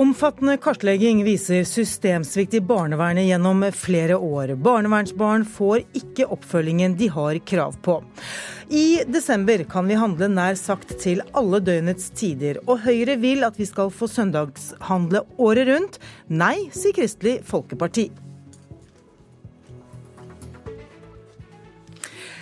Omfattende kartlegging viser systemsvikt i barnevernet gjennom flere år. Barnevernsbarn får ikke oppfølgingen de har krav på. I desember kan vi handle nær sagt til alle døgnets tider, og Høyre vil at vi skal få søndagshandle året rundt. Nei, sier Kristelig Folkeparti.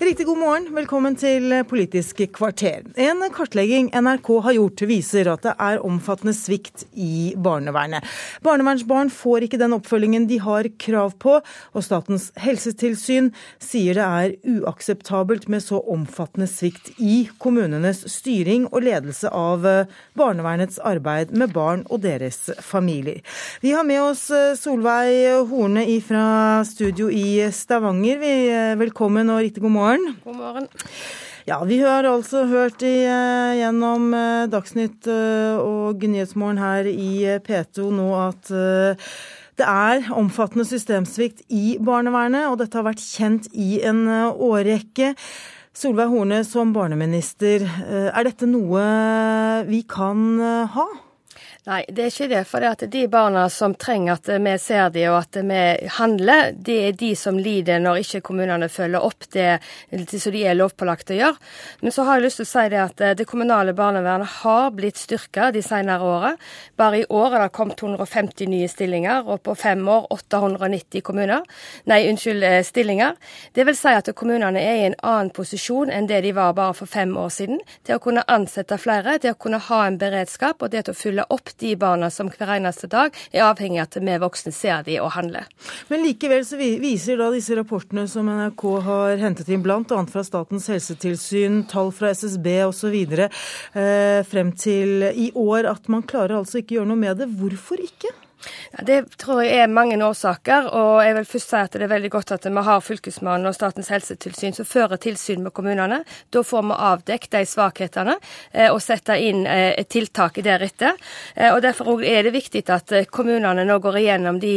Riktig god morgen, velkommen til Politisk kvarter. En kartlegging NRK har gjort viser at det er omfattende svikt i barnevernet. Barnevernsbarn får ikke den oppfølgingen de har krav på, og Statens helsetilsyn sier det er uakseptabelt med så omfattende svikt i kommunenes styring og ledelse av barnevernets arbeid med barn og deres familier. Vi har med oss Solveig Horne fra studio i Stavanger. Velkommen og riktig god morgen morgen. God morgen. Ja, Vi har altså hørt i, gjennom Dagsnytt og Nyhetsmorgen her i P2 nå at det er omfattende systemsvikt i barnevernet, og dette har vært kjent i en årrekke. Solveig Horne, som barneminister, er dette noe vi kan ha? Nei, det er ikke det. For det at de barna som trenger at vi ser de og at vi handler, det er de som lider når ikke kommunene følger opp det, det som de er lovpålagt å gjøre. Men så har jeg lyst til å si det at det kommunale barnevernet har blitt styrka de senere åra. Bare i år er det kommet 250 nye stillinger, og på fem år 890 kommuner. Nei, unnskyld, stillinger. Det vil si at kommunene er i en annen posisjon enn det de var bare for fem år siden. Til å kunne ansette flere, til å kunne ha en beredskap og det til å fylle opp de barna som hver eneste dag er avhengig av at vi voksne ser de og handler. Men likevel så viser da disse rapportene som NRK har hentet inn, bl.a. fra Statens helsetilsyn, tall fra SSB osv., eh, frem til i år at man klarer altså ikke gjøre noe med det. Hvorfor ikke? Ja, det tror jeg er mange årsaker. og jeg vil først si at Det er veldig godt at vi har Fylkesmannen og Statens helsetilsyn som fører tilsyn med kommunene. Da får vi avdekket de svakhetene eh, og sette inn eh, tiltak deretter. Eh, og Derfor er det viktig at kommunene nå går igjennom de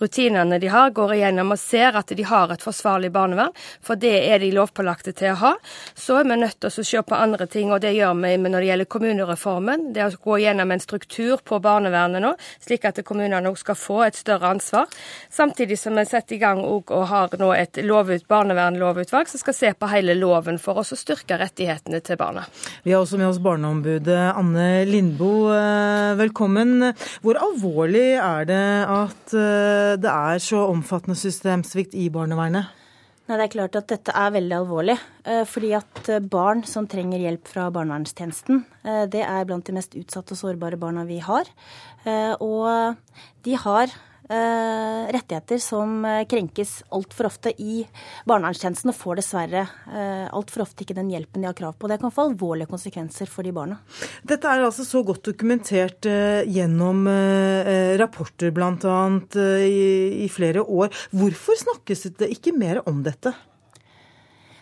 rutinene de har, går igjennom og ser at de har et forsvarlig barnevern. For det er de lovpålagte til å ha. Så er vi nødt til å se på andre ting, og det gjør vi når det gjelder kommunereformen. Det å gå igjennom en struktur på barnevernet nå. slik slik at kommunene også skal få et større ansvar. Samtidig som vi setter i gang og har nå et lovut, barnevernlovutvalg som skal se på hele loven for oss å styrke rettighetene til barna. Vi har også med oss barneombudet Anne Lindboe. Eh, velkommen. Hvor alvorlig er det at eh, det er så omfattende systemsvikt i barnevernet? Nei, Det er klart at dette er veldig alvorlig. Eh, fordi at barn som trenger hjelp fra barnevernstjenesten, det er blant de mest utsatte og sårbare barna vi har. Eh, og de har eh, rettigheter som eh, krenkes altfor ofte i barnevernstjenesten, og får dessverre altfor ofte ikke den hjelpen de har krav på. Det kan få alvorlige konsekvenser for de barna. Dette er altså så godt dokumentert gjennom rapporter bl.a. I, i flere år. Hvorfor snakkes det ikke mer om dette?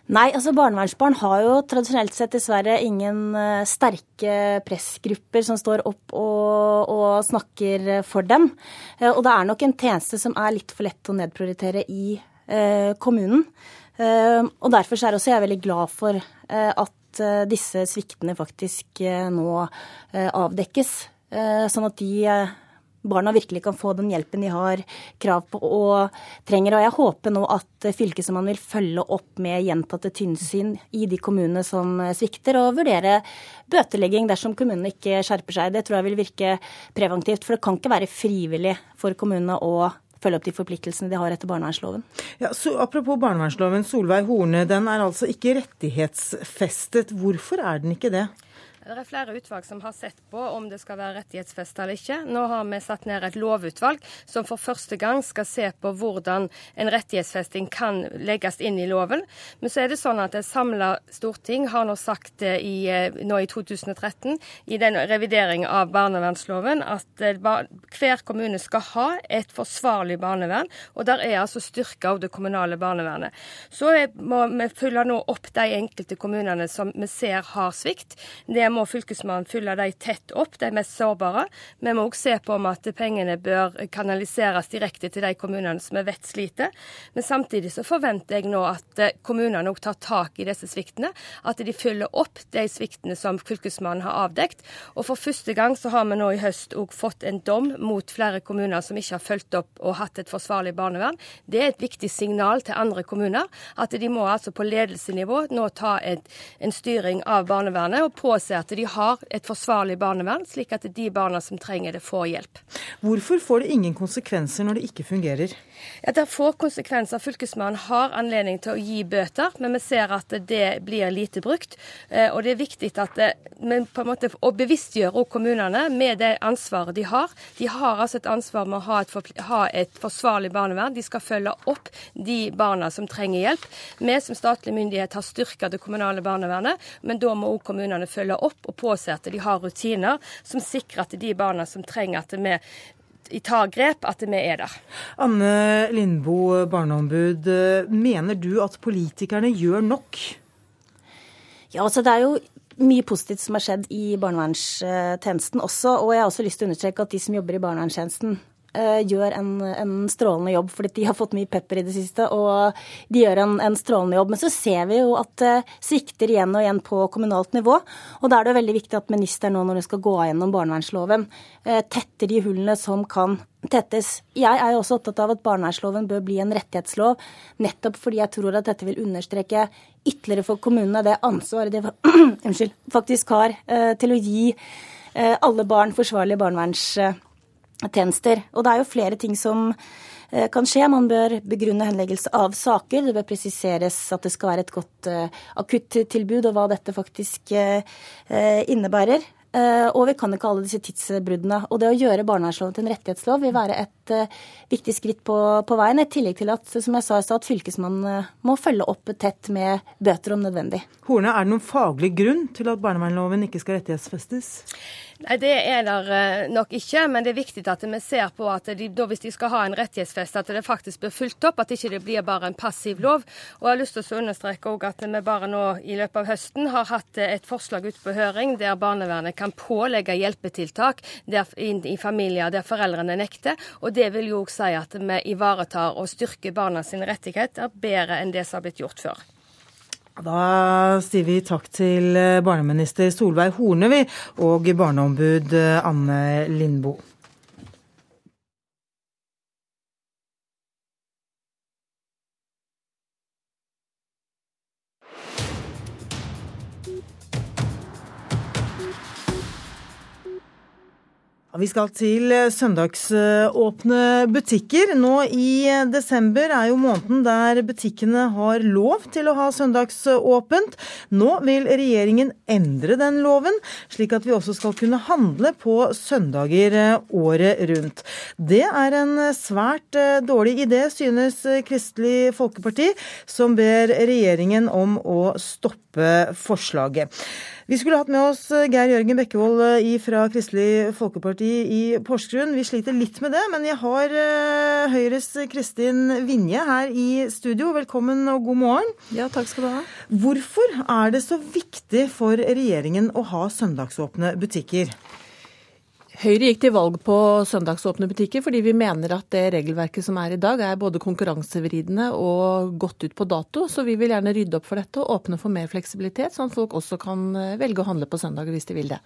Nei, altså barnevernsbarn har jo tradisjonelt sett dessverre ingen uh, sterke pressgrupper som står opp og, og snakker for dem. Uh, og det er nok en tjeneste som er litt for lett å nedprioritere i eh, kommunen. og derfor er også jeg veldig glad for at disse sviktene faktisk nå avdekkes. sånn at de barna virkelig kan få den hjelpen de har krav på og trenger. Og jeg håper nå at Fylkesmannen vil følge opp med gjentatte tynnsyn i de kommunene som svikter, og vurdere bøtelegging dersom kommunene ikke skjerper seg. Det tror jeg vil virke preventivt, for det kan ikke være frivillig for kommunene å følge opp de forpliktelsene de har etter barnevernsloven. Ja, så Apropos barnevernsloven, Solveig Horne, den er altså ikke rettighetsfestet. Hvorfor er den ikke det? Det er flere utvalg som har sett på om det skal være rettighetsfesta eller ikke. Nå har vi satt ned et lovutvalg som for første gang skal se på hvordan en rettighetsfesting kan legges inn i loven. Men så er det sånn at et samla storting har nå sagt i, eh, nå i 2013 i den revidering av barnevernsloven at eh, hver kommune skal ha et forsvarlig barnevern. Og der er altså styrka det kommunale barnevernet. Så må vi følge nå opp de enkelte kommunene som vi ser har svikt. Det må Fylkesmannen følge de tett opp, de mest sårbare. Vi må òg se på om at pengene bør kanaliseres direkte til de kommunene som vi vet sliter. Men samtidig så forventer jeg nå at eh, kommunene òg tar tak i disse sviktene. At de følger opp de sviktene som Fylkesmannen har avdekt. Og for første gang så har vi nå i høst òg fått en dom mot flere kommuner som ikke har fulgt opp og hatt et forsvarlig barnevern. Det er et viktig signal til andre kommuner. At de må altså på ledelsenivå nå ta et, en styring av barnevernet og påse at de har et forsvarlig barnevern, slik at de barna som trenger det, får hjelp. Hvorfor får det ingen konsekvenser når det ikke fungerer? Ja, Det får konsekvenser. Fylkesmannen har anledning til å gi bøter, men vi ser at det blir lite brukt. Eh, og det er viktig at vi på en måte å bevisstgjøre kommunene med det ansvaret de har. De har altså et ansvar med å ha et, for, ha et forsvarlig barnevern. De skal følge opp de barna som trenger hjelp. Vi som statlig myndighet har styrka det kommunale barnevernet, men da må òg kommunene følge opp og påse at de har rutiner som sikrer at de barna som trenger at vi tar grep, at vi er der. Anne Lindboe, barneombud. Mener du at politikerne gjør nok? Ja, altså det er jo mye positivt som har skjedd i barnevernstjenesten også. Og jeg har også lyst til å understreke at de som jobber i barnevernstjenesten, gjør en, en, strålende jobb, fordi de har fått mye pepper i det siste. Og de gjør en, en strålende jobb. Men så ser vi jo at det svikter igjen og igjen på kommunalt nivå. Og da er det veldig viktig at ministeren nå, når hun skal gå gjennom barnevernsloven, eh, tetter de hullene som kan tettes. Jeg er jo også opptatt av at barnevernsloven bør bli en rettighetslov, nettopp fordi jeg tror at dette vil understreke ytterligere for kommunene det ansvaret de faktisk har eh, til å gi alle barn forsvarlige barneverns tjenester. Og det er jo flere ting som eh, kan skje. Man bør begrunne henleggelse av saker. Det bør presiseres at det skal være et godt uh, akuttilbud, og hva dette faktisk uh, innebærer. Og vi kan ikke alle disse tidsbruddene. Og det å gjøre barnevernsloven til en rettighetslov vil være et viktig skritt på, på, veien. I tillegg til at som jeg sa, at fylkesmannen må følge opp tett med bøter om nødvendig. Horne, er det noen faglig grunn til at barnevernloven ikke skal rettighetsfestes? Nei, Det er der eh, nok ikke, men det er viktig at vi ser på at de, da, hvis de skal ha en rettighetsfest, at det faktisk blir fulgt opp, at det ikke blir bare en passiv lov. Og Jeg har lyst til å understreke at vi bare nå i løpet av høsten har hatt eh, et forslag ute på høring der barnevernet kan pålegge hjelpetiltak der, i, i, familier der foreldrene nekter. Og Det vil jo også si at vi ivaretar og styrker barna sine rettigheter bedre enn det som har blitt gjort før. Da sier vi takk til barneminister Solveig Horne og barneombud Anne Lindboe. Vi skal til eh, søndagsåpne butikker. Nå i eh, desember er jo måneden der butikkene har lov til å ha søndagsåpent. Nå vil regjeringen endre den loven, slik at vi også skal kunne handle på søndager eh, året rundt. Det er en svært dårlig idé, synes Kristelig Folkeparti, som ber regjeringen om å stoppe forslaget. Vi skulle hatt med oss eh, Geir Jørgen Bekkevold eh, fra Kristelig Folkeparti i Porsgrunn. Vi sliter litt med det, men jeg har eh, Høyres Kristin Vinje her i studio. Velkommen og god morgen. Ja, takk skal du ha. Hvorfor er det så viktig for regjeringen å ha søndagsåpne butikker? Høyre gikk til valg på søndagsåpne butikker fordi vi mener at det regelverket som er i dag er både konkurransevridende og gått ut på dato. Så vi vil gjerne rydde opp for dette og åpne for mer fleksibilitet, sånn at folk også kan velge å handle på søndager hvis de vil det.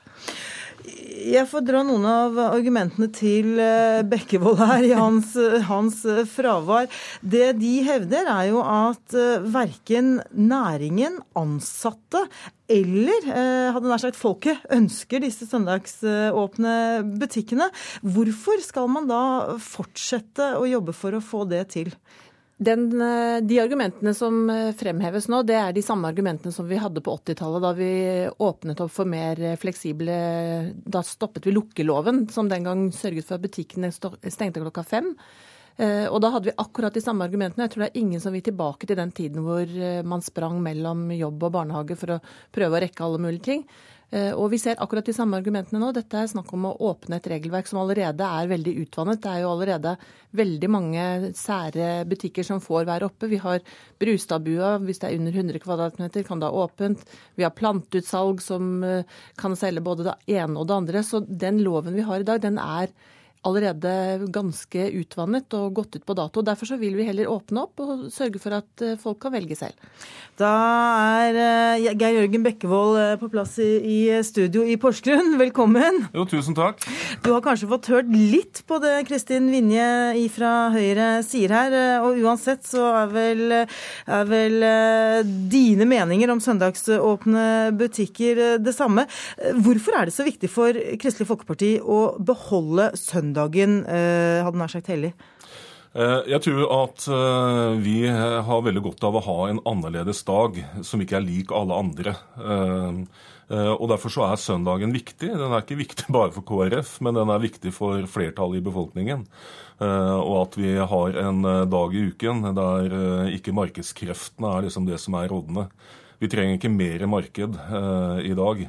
Jeg får dra noen av argumentene til eh, Bekkevold her i hans, hans, fravær. Det de hevder, er jo at eh, verken næringen, ansatte eller eh, hadde nær sagt folket ønsker disse søndagsåpne butikkene. Hvorfor skal man da fortsette å jobbe for å få det til? Den, eh, de argumentene som eh, fremheves nå, det er de samme argumentene som vi hadde på 80-tallet, da vi åpnet opp for mer fleksible Da stoppet vi lukkeloven, som den gang sørget for at butikkene stengte klokka fem. Eh, og da hadde vi akkurat de samme argumentene. Jeg tror det er ingen som vil tilbake til den tiden hvor man sprang mellom jobb og barnehage for å prøve å rekke alle mulige ting. Eh, og vi ser akkurat de samme argumentene nå. Dette er snakk om å åpne et regelverk som allerede er veldig utvannet. Det er jo allerede veldig mange sære butikker som får være oppe. Vi har Brustadbua, hvis det er under 100 kvadratmeter, kan det ha åpent. Vi har planteutsalg som eh, kan selge både det ene og det andre. Så den loven vi har i dag, den er allerede ganske utvannet og gått ut på dato. Derfor så vil vi heller åpne opp og sørge for at eh, folk kan velge selv. Da er uh, Geir Jørgen Bekkevold uh, på plass i, studio i Porsgrunn. Velkommen. Jo, tusen takk. Du har kanskje fått hørt litt på det Kristin Vinje fra Høyre sier her. Og uansett så er vel, er vel dine meninger om søndagsåpne butikker det samme. Hvorfor er det så viktig for Kristelig Folkeparti å beholde søndag? Søndagen, eh, hadde nær sagt hellig? Eh, jeg tror at eh, vi har veldig godt av å ha en annerledes dag som ikke er lik alle andre. Og Derfor så er søndagen viktig. Den er ikke viktig bare for KrF, men den er viktig for flertallet i befolkningen. Og at vi har en dag i uken der ikke markedskreftene er liksom det som er rådende. Vi trenger ikke mer marked i dag.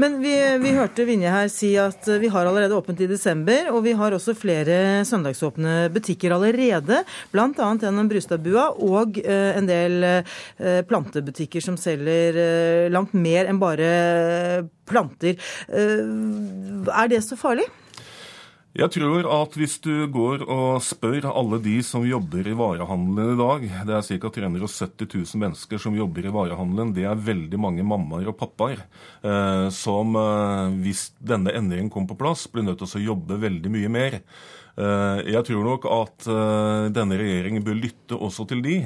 Men vi, vi, hørte Vinje her si at vi har allerede åpent i desember, og vi har også flere søndagsåpne butikker allerede. Bl.a. gjennom Brustadbua og eh, en del eh, plantebutikker som selger eh, langt mer enn bare planter. Er det så farlig? Jeg tror at hvis du går og spør alle de som jobber i varehandelen i dag Det er ca. 370 000 mennesker som jobber i varehandelen. Det er veldig mange mammaer og pappaer eh, som, eh, hvis denne endringen kom på plass, blir nødt til å jobbe veldig mye mer. Eh, jeg tror nok at eh, denne regjeringen bør lytte også til de.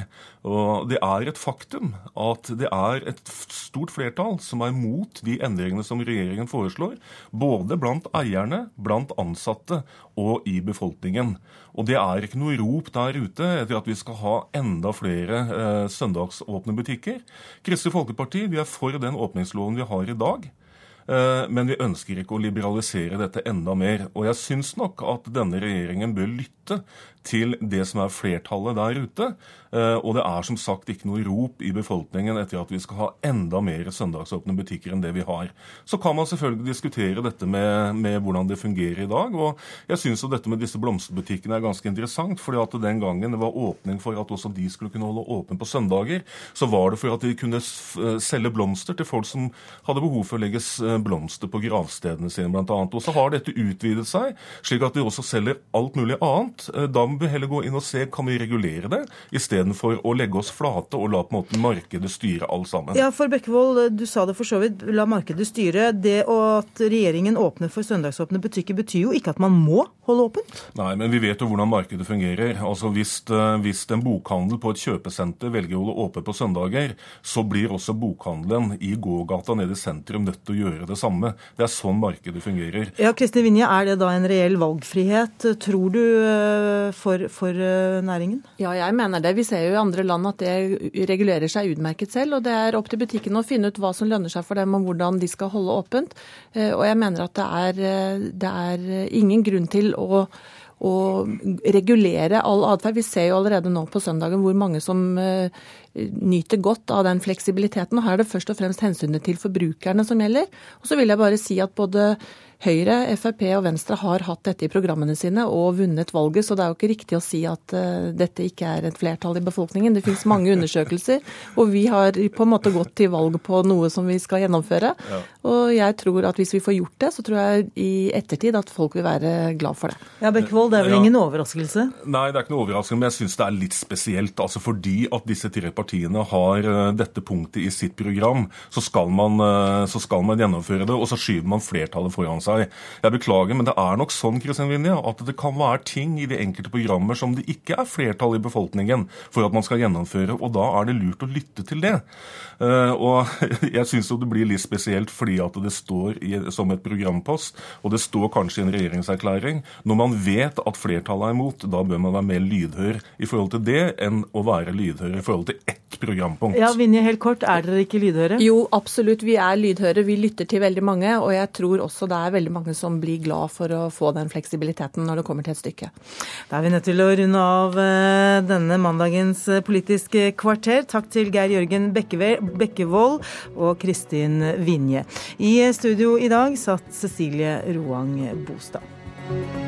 Og det er et faktum at det er et stort flertall som er mot de endringene som regjeringen foreslår. Både blant eierne, blant ansatte og i befolkningen. Og det er ikke noe rop der ute etter at vi skal ha enda flere eh, søndagsåpne butikker. Kristelig Folkeparti vi er for den åpningsloven vi har i dag. Eh, men vi ønsker ikke å liberalisere dette enda mer. Og jeg syns nok at denne regjeringen bør lytte til det som er flertallet der ute. Eh, og det er som sagt ikke noe rop i befolkningen etter at vi skal ha enda mer søndagsåpne butikker enn det vi har. Så kan man selvfølgelig diskutere dette med, med hvordan det fungerer i dag. Og jeg syns dette med disse blomsterbutikkene er ganske interessant. fordi at den gangen det var åpning for at også de skulle kunne holde åpen på søndager, så var det for at de kunne eh, selge blomster til folk som hadde behov for å legge blomster på gravstedene sine, bl.a. Og så har dette utvidet seg, slik at de også selger alt mulig annet. Eh, da må vi heller gå inn og se kan vi regulere det, istedenfor å legge oss flate og la på en måte markedet styre alt sammen. Ja, for Bekkevold, du sa det for så vidt, la markedet styre. Det at regjeringen åpner for søndagsåpne butikker, betyr jo ikke at man må holde åpent? Nei, men vi vet jo hvordan markedet fungerer. Altså Hvis, eh, hvis en bokhandel på et kjøpesenter velger å holde åpent på søndager, så blir også bokhandelen i gågata nede i sentrum nødt til å gjøre det samme. Det er sånn markedet fungerer. Ja, Kristin Vinje, Er det da en reell valgfrihet, tror du, eh, for, for, eh, næringen? Ja, jeg mener det. Vi ser jo i andre land at det regulerer seg utmerket selv. Og det er opp til butikkene å finne ut hva som lønner seg for dem, og hvordan de skal holde åpent. Eh, og jeg mener at det er, det er ingen grunn til å å regulere all atferd. Vi ser jo allerede nå på søndagen hvor mange som nyter godt av den fleksibiliteten. Her er det først og fremst hensynet til forbrukerne som gjelder. Og så vil jeg bare si at både Høyre, Frp og Venstre har hatt dette i programmene sine og vunnet valget, så det er jo ikke riktig å si at uh, dette ikke er et flertall i befolkningen. Det finnes mange undersøkelser, og vi har på en måte gått til valg på noe som vi skal gjennomføre. Ja. Og jeg tror at hvis vi får gjort det, så tror jeg i ettertid at folk vil være glad for det. Ja, Bekkevold, det er vel ja. ingen overraskelse? Nei, det er ikke noe overraskelse, men jeg syns det er litt spesielt. Altså fordi at disse tre partiene har uh, dette punktet i sitt program, så skal, man, uh, så skal man gjennomføre det, og så skyver man flertallet foran seg seg. Jeg beklager, men det er nok sånn Kristin Vinje, at det kan være ting i de enkelte programmer som det ikke er flertall i befolkningen for at man skal gjennomføre, og da er det lurt å lytte til det. Eh, og jeg syns det blir litt spesielt fordi at det står i, som et programpost, og det står kanskje i en regjeringserklæring. Når man vet at flertallet er imot, da bør man være mer lydhør i forhold til det enn å være lydhør i forhold til ett programpunkt. Ja, Vinje, helt kort, er dere ikke lydhøre? Jo, absolutt. Vi er lydhøre. Vi lytter til veldig mange. Og jeg tror også det er veldig mange som blir glad for å få den fleksibiliteten når det kommer til et stykke. Da er vi nødt til å runde av eh, denne mandagens eh, Politiske kvarter. Takk til Geir Jørgen Bekkevold og Kristin Vinje. I studio i dag satt Cecilie Roang Bostad.